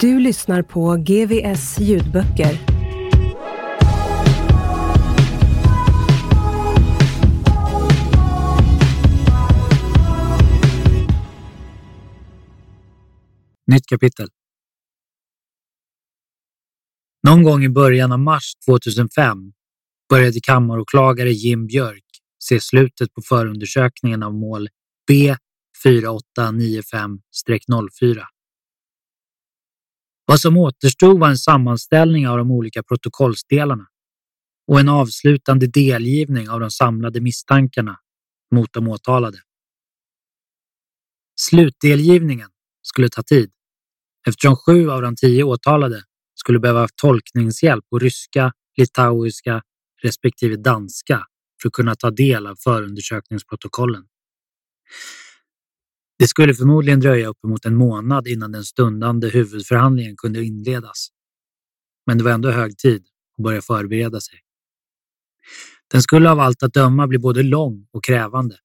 Du lyssnar på GVS ljudböcker. Nytt kapitel. Någon gång i början av mars 2005 började kammaråklagare Jim Björk se slutet på förundersökningen av mål B4895-04. Vad som återstod var en sammanställning av de olika protokollsdelarna och en avslutande delgivning av de samlade misstankarna mot de åtalade. Slutdelgivningen skulle ta tid eftersom sju av de tio åtalade skulle behöva tolkningshjälp på ryska, litauiska respektive danska för att kunna ta del av förundersökningsprotokollen. Det skulle förmodligen dröja uppemot en månad innan den stundande huvudförhandlingen kunde inledas. Men det var ändå hög tid att börja förbereda sig. Den skulle av allt att döma bli både lång och krävande.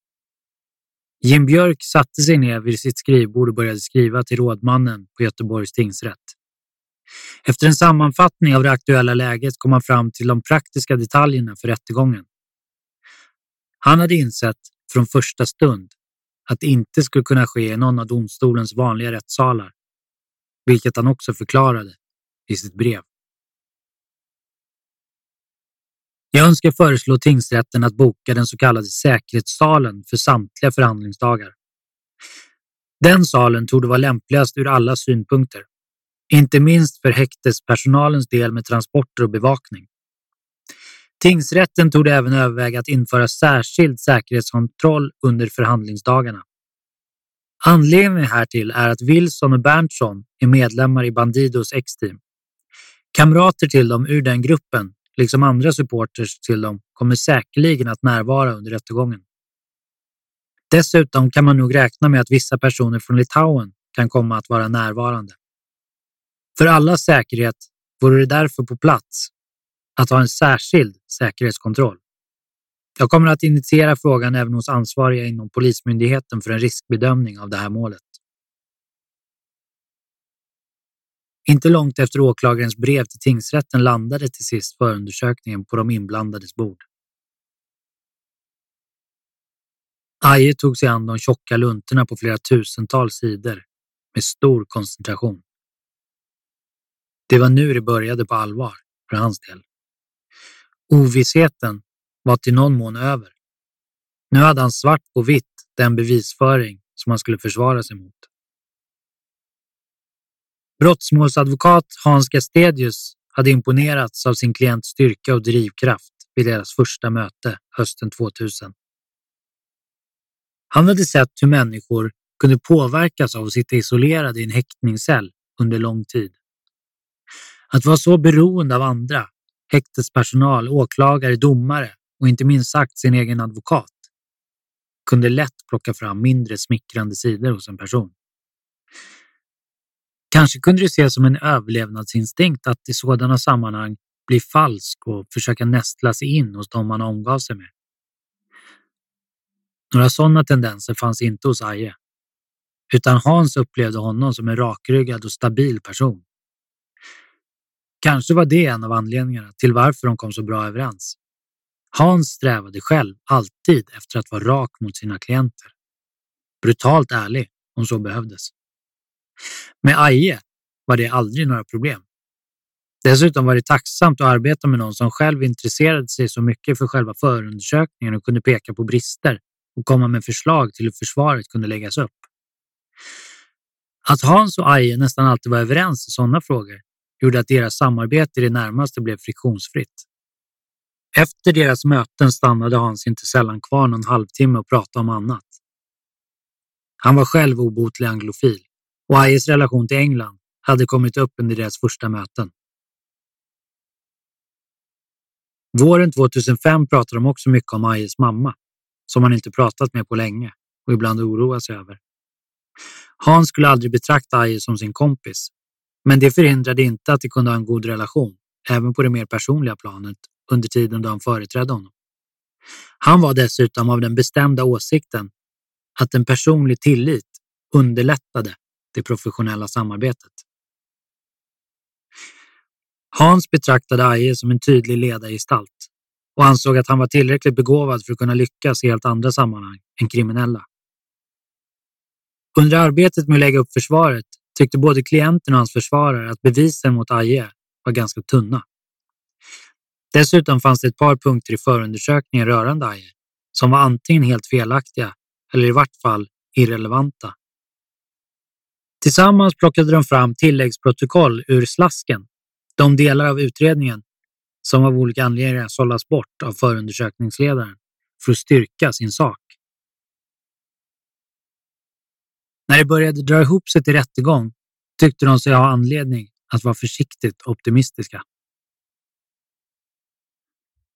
Jim Björk satte sig ner vid sitt skrivbord och började skriva till rådmannen på Göteborgs tingsrätt. Efter en sammanfattning av det aktuella läget kom han fram till de praktiska detaljerna för rättegången. Han hade insett från första stund att det inte skulle kunna ske i någon av domstolens vanliga rättssalar, vilket han också förklarade i sitt brev. Jag önskar föreslå tingsrätten att boka den så kallade säkerhetssalen för samtliga förhandlingsdagar. Den salen tog vara lämpligast ur alla synpunkter, inte minst för häktespersonalens del med transporter och bevakning. Tingsrätten tog även överväga att införa särskild säkerhetskontroll under förhandlingsdagarna. Anledningen härtill är att Wilson och Berntsson är medlemmar i Bandidos X-team. Kamrater till dem ur den gruppen, liksom andra supporters till dem, kommer säkerligen att närvara under rättegången. Dessutom kan man nog räkna med att vissa personer från Litauen kan komma att vara närvarande. För allas säkerhet vore det därför på plats att ha en särskild säkerhetskontroll. Jag kommer att initiera frågan även hos ansvariga inom Polismyndigheten för en riskbedömning av det här målet. Inte långt efter åklagarens brev till tingsrätten landade till sist förundersökningen på de inblandades bord. Aje tog sig an de tjocka luntorna på flera tusentals sidor med stor koncentration. Det var nu det började på allvar för hans del. Ovissheten var till någon mån över. Nu hade han svart på vitt den bevisföring som han skulle försvara sig mot. Brottsmålsadvokat Hans Gastedius hade imponerats av sin klients styrka och drivkraft vid deras första möte hösten 2000. Han hade sett hur människor kunde påverkas av att sitta isolerade i en häktningscell under lång tid. Att vara så beroende av andra häktespersonal, åklagare, domare och inte minst sagt sin egen advokat kunde lätt plocka fram mindre smickrande sidor hos en person. Kanske kunde det ses som en överlevnadsinstinkt att i sådana sammanhang bli falsk och försöka nästla sig in hos dem man omgav sig med. Några sådana tendenser fanns inte hos Aje, utan Hans upplevde honom som en rakryggad och stabil person. Kanske var det en av anledningarna till varför de kom så bra överens. Hans strävade själv alltid efter att vara rak mot sina klienter. Brutalt ärlig om så behövdes. Med Aje var det aldrig några problem. Dessutom var det tacksamt att arbeta med någon som själv intresserade sig så mycket för själva förundersökningen och kunde peka på brister och komma med förslag till hur försvaret kunde läggas upp. Att Hans och Aje nästan alltid var överens i sådana frågor gjorde att deras samarbete i det närmaste blev friktionsfritt. Efter deras möten stannade Hans inte sällan kvar någon halvtimme och pratade om annat. Han var själv obotlig anglofil och Ajes relation till England hade kommit upp under deras första möten. Våren 2005 pratade de också mycket om Ajes mamma, som han inte pratat med på länge och ibland oroat sig över. Hans skulle aldrig betrakta Aje som sin kompis, men det förhindrade inte att de kunde ha en god relation, även på det mer personliga planet, under tiden då han företrädde honom. Han var dessutom av den bestämda åsikten att en personlig tillit underlättade det professionella samarbetet. Hans betraktade Aje som en tydlig ledargestalt och ansåg att han var tillräckligt begåvad för att kunna lyckas i helt andra sammanhang än kriminella. Under arbetet med att lägga upp försvaret tyckte både klienten och hans försvarare att bevisen mot Aje var ganska tunna. Dessutom fanns det ett par punkter i förundersökningen rörande Aje som var antingen helt felaktiga eller i vart fall irrelevanta. Tillsammans plockade de fram tilläggsprotokoll ur slasken, de delar av utredningen som av olika anledningar sållas bort av förundersökningsledaren för att styrka sin sak. När det började dra ihop sig till rättegång tyckte de sig ha anledning att vara försiktigt optimistiska.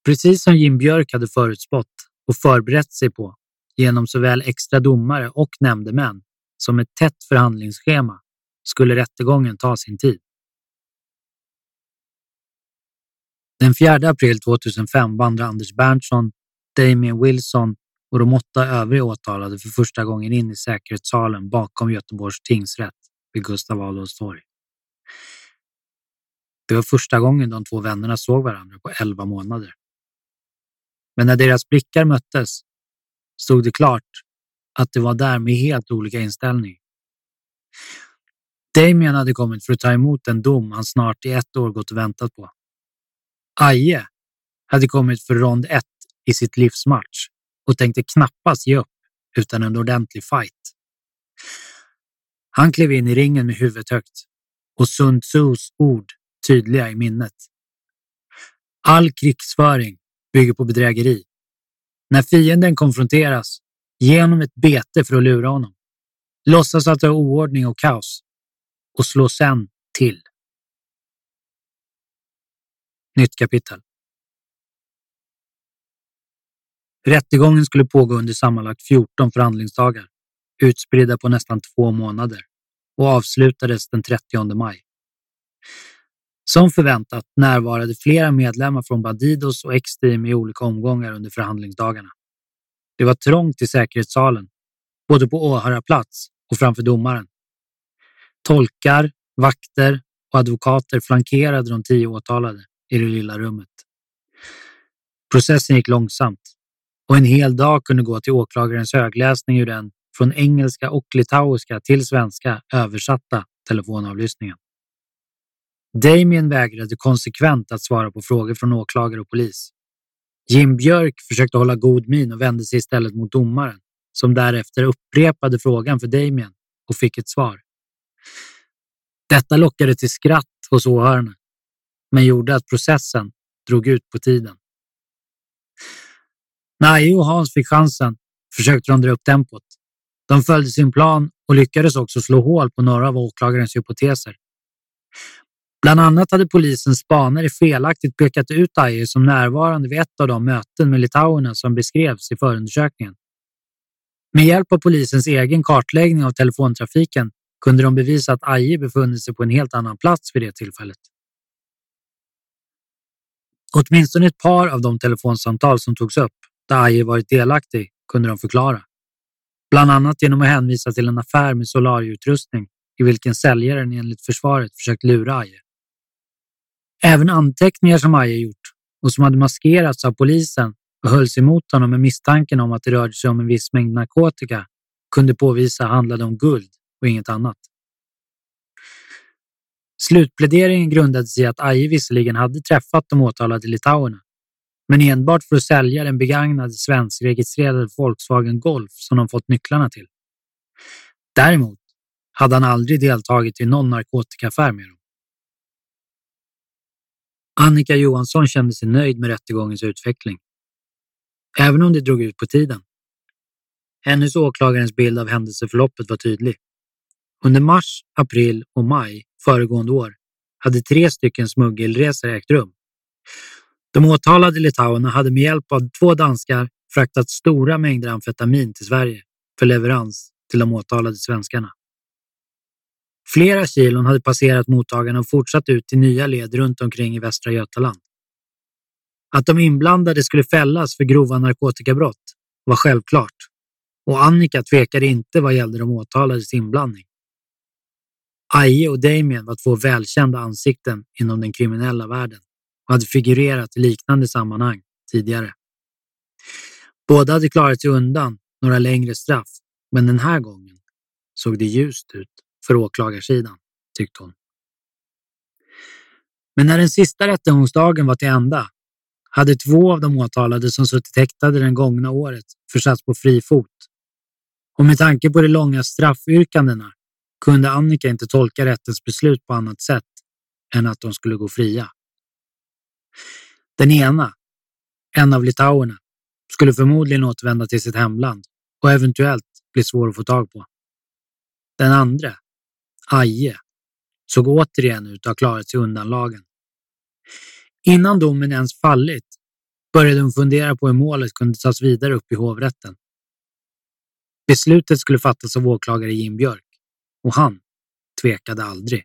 Precis som Jim Björk hade förutspått och förberett sig på genom såväl extra domare och nämndemän som ett tätt förhandlingsschema skulle rättegången ta sin tid. Den 4 april 2005 vandrar Anders Berntsson, Damien Wilson och de åtta övriga åtalade för första gången in i säkerhetssalen bakom Göteborgs tingsrätt vid Gustav Adolfs torg. Det var första gången de två vännerna såg varandra på elva månader. Men när deras blickar möttes stod det klart att det var där med helt olika inställning. Damien hade kommit för att ta emot en dom han snart i ett år gått och väntat på. Aje hade kommit för rond ett i sitt livsmatch och tänkte knappast ge upp utan en ordentlig fight. Han klev in i ringen med huvudet högt och Sun Tzus ord tydliga i minnet. All krigsföring bygger på bedrägeri. När fienden konfronteras, ge honom ett bete för att lura honom. Låtsas att det är oordning och kaos och slå sen till. Nytt kapitel. Rättegången skulle pågå under sammanlagt 14 förhandlingsdagar, utspridda på nästan två månader och avslutades den 30 maj. Som förväntat närvarade flera medlemmar från Bandidos och X-Team i olika omgångar under förhandlingsdagarna. Det var trångt i säkerhetssalen, både på åhörarplats och framför domaren. Tolkar, vakter och advokater flankerade de tio åtalade i det lilla rummet. Processen gick långsamt och en hel dag kunde gå till åklagarens högläsning ur den från engelska och litauiska till svenska översatta telefonavlyssningen. Damien vägrade konsekvent att svara på frågor från åklagare och polis. Jim Björk försökte hålla god min och vände sig istället mot domaren som därefter upprepade frågan för Damien och fick ett svar. Detta lockade till skratt hos åhörarna men gjorde att processen drog ut på tiden. När Aje och Hans fick chansen försökte de dra upp tempot. De följde sin plan och lyckades också slå hål på några av åklagarens hypoteser. Bland annat hade polisens spanare felaktigt pekat ut Aje som närvarande vid ett av de möten med litauerna som beskrevs i förundersökningen. Med hjälp av polisens egen kartläggning av telefontrafiken kunde de bevisa att Aje befunnit sig på en helt annan plats vid det tillfället. Åtminstone ett par av de telefonsamtal som togs upp där Aje varit delaktig kunde de förklara. Bland annat genom att hänvisa till en affär med solarieutrustning i vilken säljaren enligt försvaret försökt lura Aje. Även anteckningar som Aje gjort och som hade maskerats av polisen och hölls emot honom med misstanken om att det rörde sig om en viss mängd narkotika kunde påvisa handlade om guld och inget annat. Slutpläderingen grundades i att Aje visserligen hade träffat de åtalade litauerna, men enbart för att sälja den begagnade svenskregistrerade Volkswagen Golf som de fått nycklarna till. Däremot hade han aldrig deltagit i någon narkotikaaffär med dem. Annika Johansson kände sig nöjd med rättegångens utveckling. Även om det drog ut på tiden. Hennes åklagarens bild av händelseförloppet var tydlig. Under mars, april och maj föregående år hade tre stycken smuggelresor ägt rum. De åtalade litauerna hade med hjälp av två danskar fraktat stora mängder amfetamin till Sverige för leverans till de åtalade svenskarna. Flera kilon hade passerat mottagarna och fortsatt ut till nya led runt omkring i Västra Götaland. Att de inblandade skulle fällas för grova narkotikabrott var självklart och Annika tvekade inte vad gällde de åtalades inblandning. Aje och Damien var två välkända ansikten inom den kriminella världen och hade figurerat i liknande sammanhang tidigare. Båda hade klarat sig undan några längre straff, men den här gången såg det ljust ut för åklagarsidan, tyckte hon. Men när den sista rättegångsdagen var till ända hade två av de åtalade som suttit häktade den gångna året försatts på fri fot. Och med tanke på de långa straffyrkandena kunde Annika inte tolka rättens beslut på annat sätt än att de skulle gå fria. Den ena, en av litauerna, skulle förmodligen återvända till sitt hemland och eventuellt bli svår att få tag på. Den andra, Aje, såg återigen ut att ha klarat sig undan lagen. Innan domen ens fallit började hon fundera på hur målet kunde tas vidare upp i hovrätten. Beslutet skulle fattas av åklagare Jim Björk och han tvekade aldrig.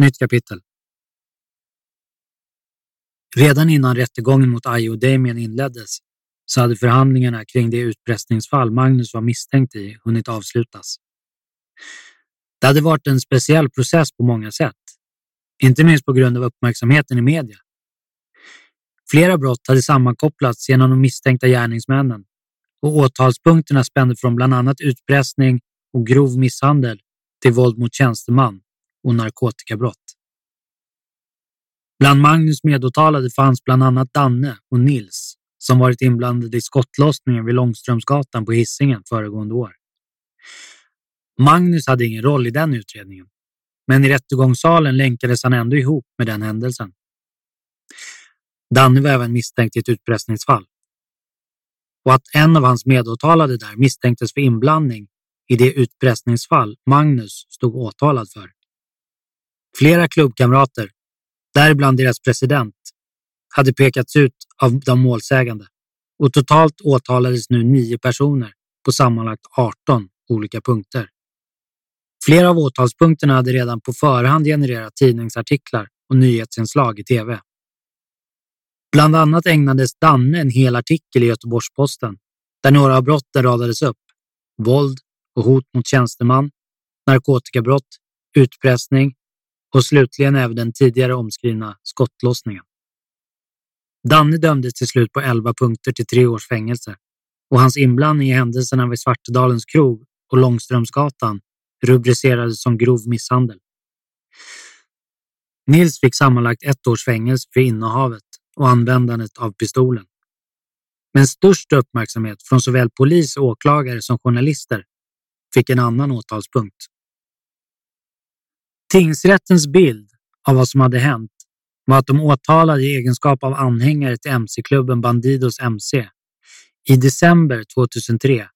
Nytt kapitel. Redan innan rättegången mot Ayo och Damien inleddes så hade förhandlingarna kring det utpressningsfall Magnus var misstänkt i hunnit avslutas. Det hade varit en speciell process på många sätt, inte minst på grund av uppmärksamheten i media. Flera brott hade sammankopplats genom de misstänkta gärningsmännen och åtalspunkterna spände från bland annat utpressning och grov misshandel till våld mot tjänsteman och narkotikabrott. Bland Magnus medåtalade fanns bland annat Danne och Nils som varit inblandade i skottlossningen vid Långströmsgatan på Hisingen föregående år. Magnus hade ingen roll i den utredningen, men i rättegångssalen länkades han ändå ihop med den händelsen. Danne var även misstänkt i ett utpressningsfall. Och att en av hans medåtalade där misstänktes för inblandning i det utpressningsfall Magnus stod åtalad för. Flera klubbkamrater, däribland deras president, hade pekats ut av de målsägande och totalt åtalades nu nio personer på sammanlagt 18 olika punkter. Flera av åtalspunkterna hade redan på förhand genererat tidningsartiklar och nyhetsinslag i tv. Bland annat ägnades Danne en hel artikel i Göteborgs-Posten där några av brotten radades upp. Våld och hot mot tjänsteman, narkotikabrott, utpressning och slutligen även den tidigare omskrivna skottlossningen. Danne dömdes till slut på 11 punkter till tre års fängelse och hans inblandning i händelserna vid Svartedalens krog och Långströmsgatan rubricerades som grov misshandel. Nils fick sammanlagt ett års fängelse för innehavet och användandet av pistolen. Men störst uppmärksamhet från såväl polis och åklagare som journalister fick en annan åtalspunkt. Tingsrättens bild av vad som hade hänt var att de åtalade i egenskap av anhängare till mc-klubben Bandidos MC i december 2003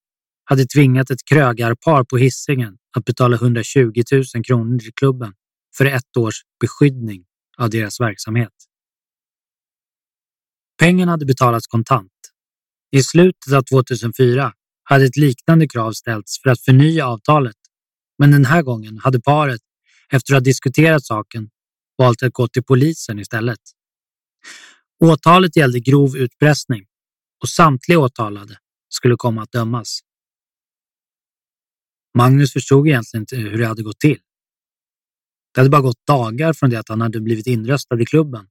hade tvingat ett krögarpar på hissingen att betala 120 000 kronor till klubben för ett års beskyddning av deras verksamhet. Pengarna hade betalats kontant. I slutet av 2004 hade ett liknande krav ställts för att förnya avtalet, men den här gången hade paret, efter att ha diskuterat saken, valt att gå till polisen istället. Åtalet gällde grov utpressning och samtliga åtalade skulle komma att dömas. Magnus förstod egentligen inte hur det hade gått till. Det hade bara gått dagar från det att han hade blivit inröstad i klubben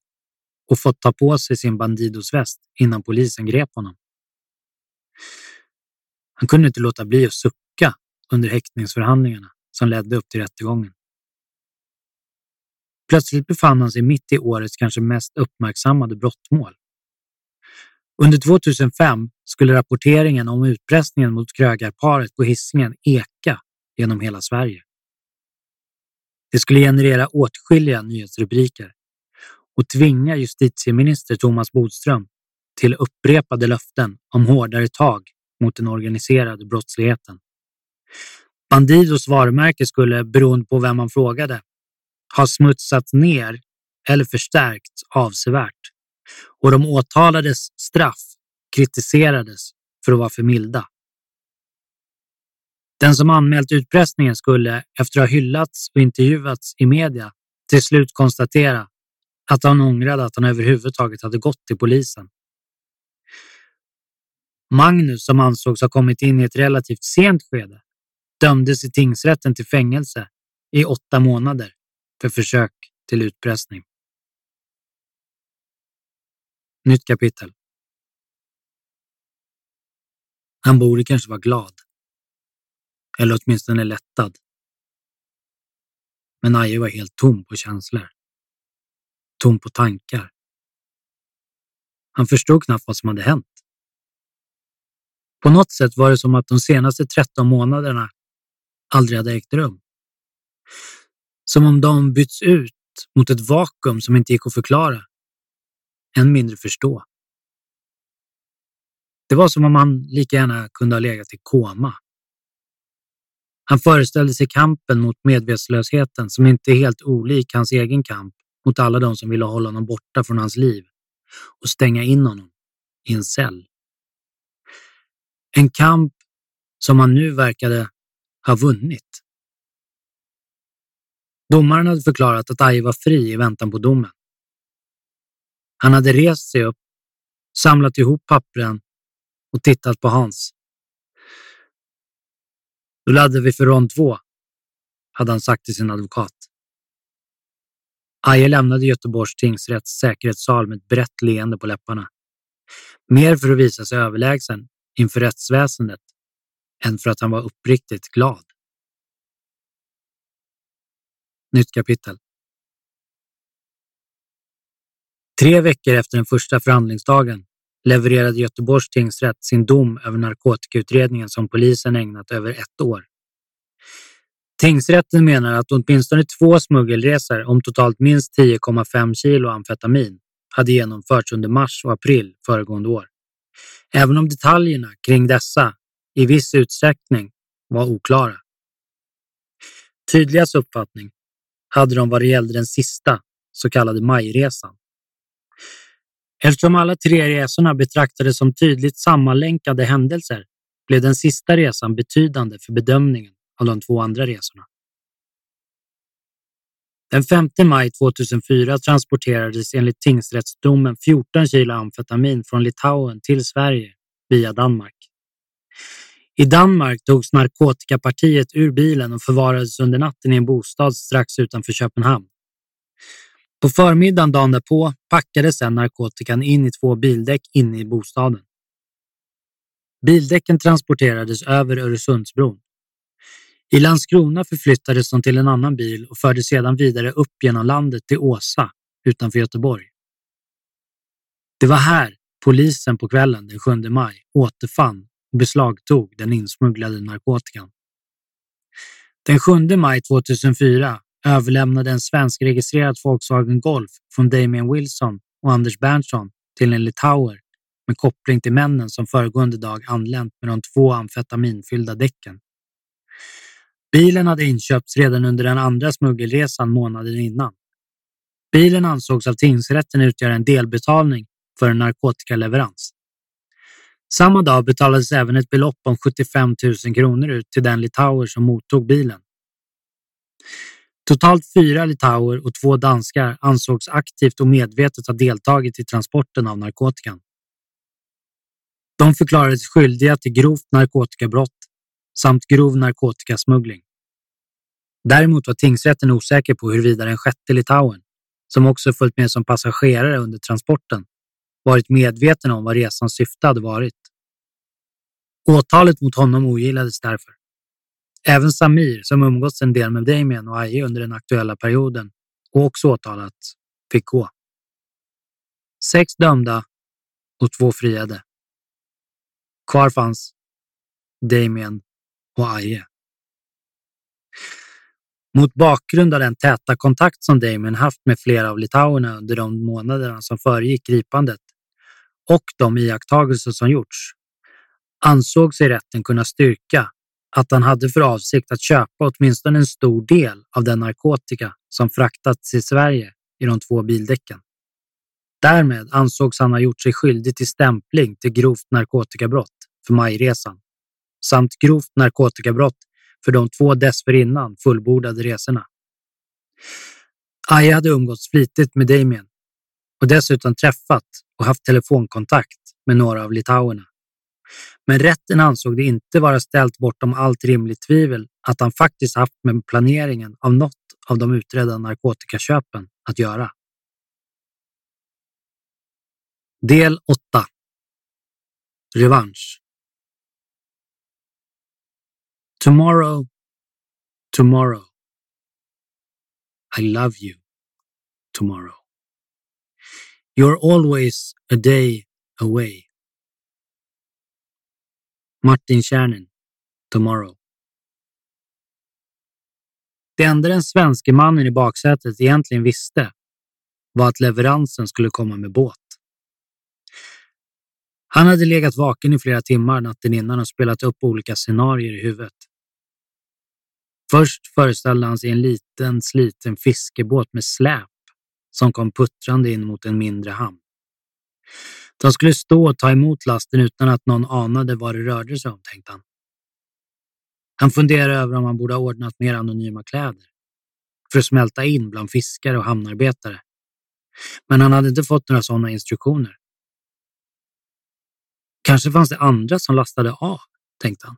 och fått ta på sig sin Bandidosväst innan polisen grep honom. Han kunde inte låta bli att sucka under häktningsförhandlingarna som ledde upp till rättegången. Plötsligt befann han sig mitt i årets kanske mest uppmärksammade brottmål. Under 2005 skulle rapporteringen om utpressningen mot krögarparet på hissingen eka genom hela Sverige. Det skulle generera åtskilliga nyhetsrubriker och tvinga justitieminister Thomas Bodström till upprepade löften om hårdare tag mot den organiserade brottsligheten. Bandidos varumärke skulle, beroende på vem man frågade, har smutsats ner eller förstärkts avsevärt och de åtalades straff kritiserades för att vara för milda. Den som anmält utpressningen skulle, efter att ha hyllats och intervjuats i media, till slut konstatera att han ångrade att han överhuvudtaget hade gått till polisen. Magnus, som ansågs ha kommit in i ett relativt sent skede, dömdes i tingsrätten till fängelse i åtta månader för försök till utpressning. Nytt kapitel. Han borde kanske vara glad. Eller åtminstone lättad. Men Aje var helt tom på känslor. Tom på tankar. Han förstod knappt vad som hade hänt. På något sätt var det som att de senaste 13 månaderna aldrig hade ägt rum. Som om de bytts ut mot ett vakuum som inte gick att förklara. Än mindre förstå. Det var som om han lika gärna kunde ha legat i koma. Han föreställde sig kampen mot medvetslösheten som inte är helt olik hans egen kamp mot alla de som ville hålla honom borta från hans liv och stänga in honom i en cell. En kamp som han nu verkade ha vunnit. Domaren hade förklarat att Aje var fri i väntan på domen. Han hade rest sig upp, samlat ihop pappren och tittat på Hans. Då laddar vi för rond två, hade han sagt till sin advokat. Aje lämnade Göteborgs tingsrätts säkerhetssal med ett brett leende på läpparna. Mer för att visa sig överlägsen inför rättsväsendet än för att han var uppriktigt glad. Nytt kapitel. Tre veckor efter den första förhandlingsdagen levererade Göteborgs tingsrätt sin dom över narkotikautredningen som polisen ägnat över ett år. Tingsrätten menar att åtminstone två smuggelresor om totalt minst 10,5 kilo amfetamin hade genomförts under mars och april föregående år. Även om detaljerna kring dessa i viss utsträckning var oklara. Tydligast uppfattning hade de vad det gällde den sista så kallade majresan. Eftersom alla tre resorna betraktades som tydligt sammanlänkade händelser blev den sista resan betydande för bedömningen av de två andra resorna. Den 5 maj 2004 transporterades enligt tingsrättsdomen 14 kilo amfetamin från Litauen till Sverige via Danmark. I Danmark togs narkotikapartiet ur bilen och förvarades under natten i en bostad strax utanför Köpenhamn. På förmiddagen dagen därpå packades sedan narkotikan in i två bildäck inne i bostaden. Bildäcken transporterades över Öresundsbron. I Landskrona förflyttades de till en annan bil och fördes sedan vidare upp genom landet till Åsa utanför Göteborg. Det var här polisen på kvällen den 7 maj återfann och beslagtog den insmugglade narkotikan. Den 7 maj 2004 överlämnade en svenskregistrerad Volkswagen Golf från Damien Wilson och Anders Berntsson till en litauer med koppling till männen som föregående dag anlänt med de två amfetaminfyllda däcken. Bilen hade inköpts redan under den andra smuggelresan månaden innan. Bilen ansågs av tingsrätten utgöra en delbetalning för en narkotikaleverans. Samma dag betalades även ett belopp om 75 000 kronor ut till den litauer som mottog bilen. Totalt fyra litauer och två danskar ansågs aktivt och medvetet ha deltagit i transporten av narkotikan. De förklarades skyldiga till grovt narkotikabrott samt grov narkotikasmuggling. Däremot var tingsrätten osäker på huruvida den sjätte litauen, som också följt med som passagerare under transporten, varit medveten om vad resans syfte hade varit. Åtalet mot honom ogillades därför. Även Samir, som umgåtts en del med Damien och Aje under den aktuella perioden och också åtalats, fick gå. Sex dömda och två friade. Kvar fanns Damien och Aje. Mot bakgrund av den täta kontakt som Damien haft med flera av litauerna under de månaderna som föregick gripandet och de iakttagelser som gjorts ansåg sig rätten kunna styrka att han hade för avsikt att köpa åtminstone en stor del av den narkotika som fraktats till Sverige i de två bildäcken. Därmed ansågs han ha gjort sig skyldig till stämpling till grovt narkotikabrott för majresan samt grovt narkotikabrott för de två dessförinnan fullbordade resorna. Aja hade umgåtts flitigt med Damien och dessutom träffat och haft telefonkontakt med några av litauerna. Men rätten ansåg det inte vara ställt bortom allt rimligt tvivel att han faktiskt haft med planeringen av något av de utredda narkotikaköpen att göra. Del 8 Revansch Tomorrow, tomorrow. I love you tomorrow. You're always a day away. Martin Kärnen, Tomorrow. Det enda den svenske mannen i baksätet egentligen visste var att leveransen skulle komma med båt. Han hade legat vaken i flera timmar natten innan och spelat upp olika scenarier i huvudet. Först föreställde han sig en liten sliten fiskebåt med släp som kom puttrande in mot en mindre hamn. De skulle stå och ta emot lasten utan att någon anade vad det rörde sig om, tänkte han. Han funderade över om han borde ha ordnat mer anonyma kläder för att smälta in bland fiskare och hamnarbetare. Men han hade inte fått några sådana instruktioner. Kanske fanns det andra som lastade av, tänkte han.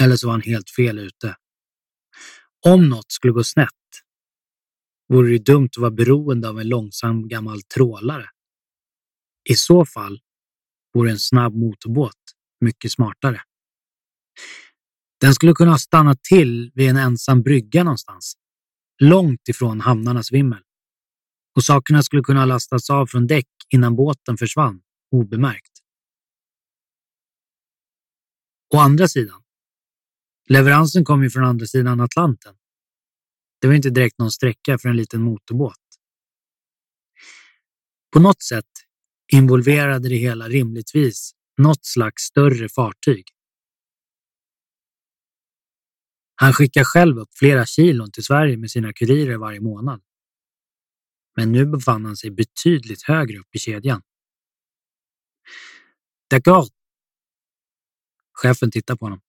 Eller så var han helt fel ute. Om något skulle gå snett vore det dumt att vara beroende av en långsam gammal trålare. I så fall vore en snabb motorbåt mycket smartare. Den skulle kunna stanna till vid en ensam brygga någonstans, långt ifrån hamnarnas vimmel. Och sakerna skulle kunna lastas av från däck innan båten försvann obemärkt. Å andra sidan, leveransen kom ju från andra sidan Atlanten. Det var inte direkt någon sträcka för en liten motorbåt. På något sätt involverade det hela rimligtvis något slags större fartyg. Han skickar själv upp flera kilon till Sverige med sina kurirer varje månad. Men nu befann han sig betydligt högre upp i kedjan. D'accord. Chefen tittar på honom.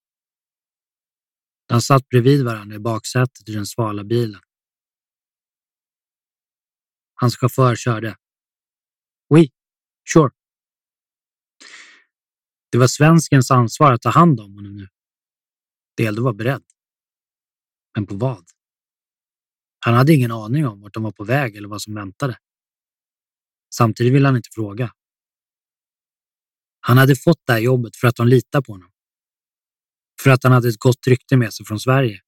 De satt bredvid varandra i baksätet i den svala bilen. Hans chaufför körde. Sure. Det var svenskens ansvar att ta hand om honom nu. Det gällde att vara beredd. Men på vad? Han hade ingen aning om vart de var på väg eller vad som väntade. Samtidigt ville han inte fråga. Han hade fått det här jobbet för att de litade på honom. För att han hade ett gott rykte med sig från Sverige.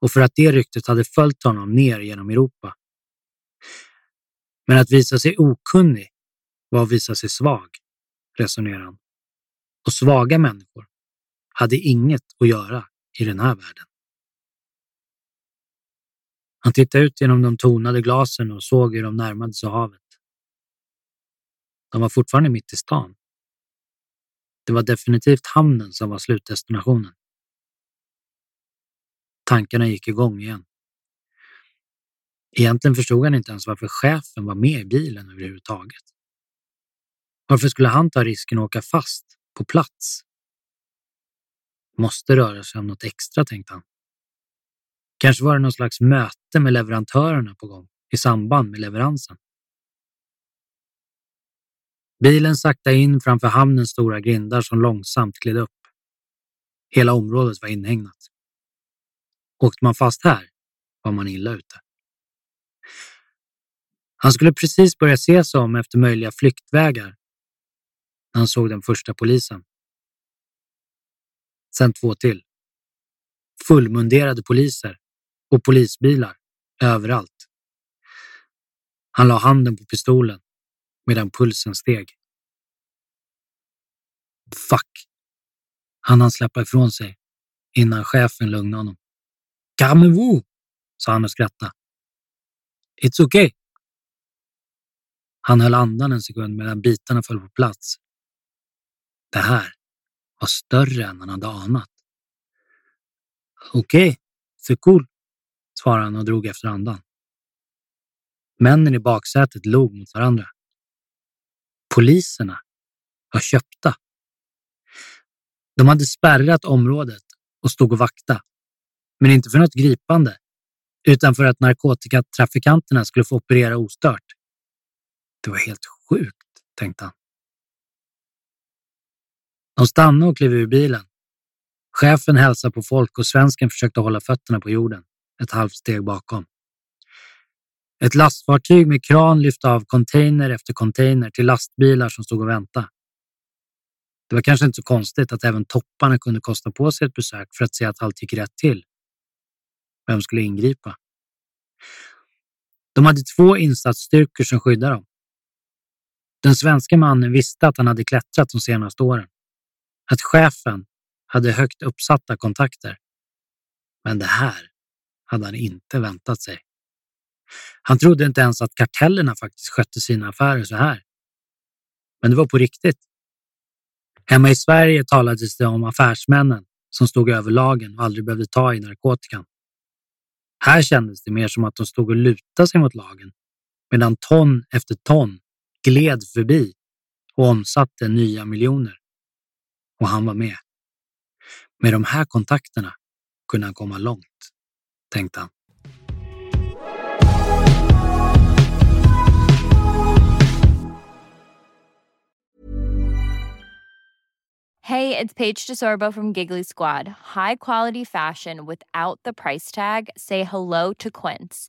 Och för att det ryktet hade följt honom ner genom Europa. Men att visa sig okunnig var att visa sig svag, resonerar han. Och svaga människor hade inget att göra i den här världen. Han tittade ut genom de tonade glasen och såg hur de närmade sig havet. De var fortfarande mitt i stan. Det var definitivt hamnen som var slutdestinationen. Tankarna gick igång igen. Egentligen förstod han inte ens varför chefen var med i bilen överhuvudtaget. Varför skulle han ta risken att åka fast på plats? Måste röra sig om något extra, tänkte han. Kanske var det någon slags möte med leverantörerna på gång i samband med leveransen. Bilen sakta in framför hamnens stora grindar som långsamt gled upp. Hela området var inhägnat. Åkte man fast här var man illa ute. Han skulle precis börja se sig om efter möjliga flyktvägar när han såg den första polisen. Sen två till. Fullmunderade poliser och polisbilar överallt. Han la handen på pistolen medan pulsen steg. Fuck! Han hann släppa ifrån sig innan chefen lugnade honom. Calmez-vous, sa han och skrattade. It's okay. Han höll andan en sekund medan bitarna föll på plats. Det här var större än han hade anat. Okej, okay, så cool, svarade han och drog efter andan. Männen i baksätet log mot varandra. Poliserna var köpta. De hade spärrat området och stod och vakta. Men inte för något gripande, utan för att narkotikatrafikanterna skulle få operera ostört. Det var helt sjukt, tänkte han. De stannade och klev ur bilen. Chefen hälsade på folk och svensken försökte hålla fötterna på jorden, ett halvt steg bakom. Ett lastfartyg med kran lyfte av container efter container till lastbilar som stod och väntade. Det var kanske inte så konstigt att även topparna kunde kosta på sig ett besök för att se att allt gick rätt till. Vem skulle ingripa? De hade två insatsstyrkor som skyddade dem. Den svenska mannen visste att han hade klättrat de senaste åren. Att chefen hade högt uppsatta kontakter. Men det här hade han inte väntat sig. Han trodde inte ens att kartellerna faktiskt skötte sina affärer så här. Men det var på riktigt. Hemma i Sverige talades det om affärsmännen som stod över lagen och aldrig behövde ta i narkotikan. Här kändes det mer som att de stod och lutade sig mot lagen medan ton efter ton gled förbi och omsatte nya miljoner. Och han var med. Med de här kontakterna kunde han komma långt, tänkte han. Hey, it's Paige DeSorbo from Giggly Squad. High quality fashion without the price tag. Say hello to Quince.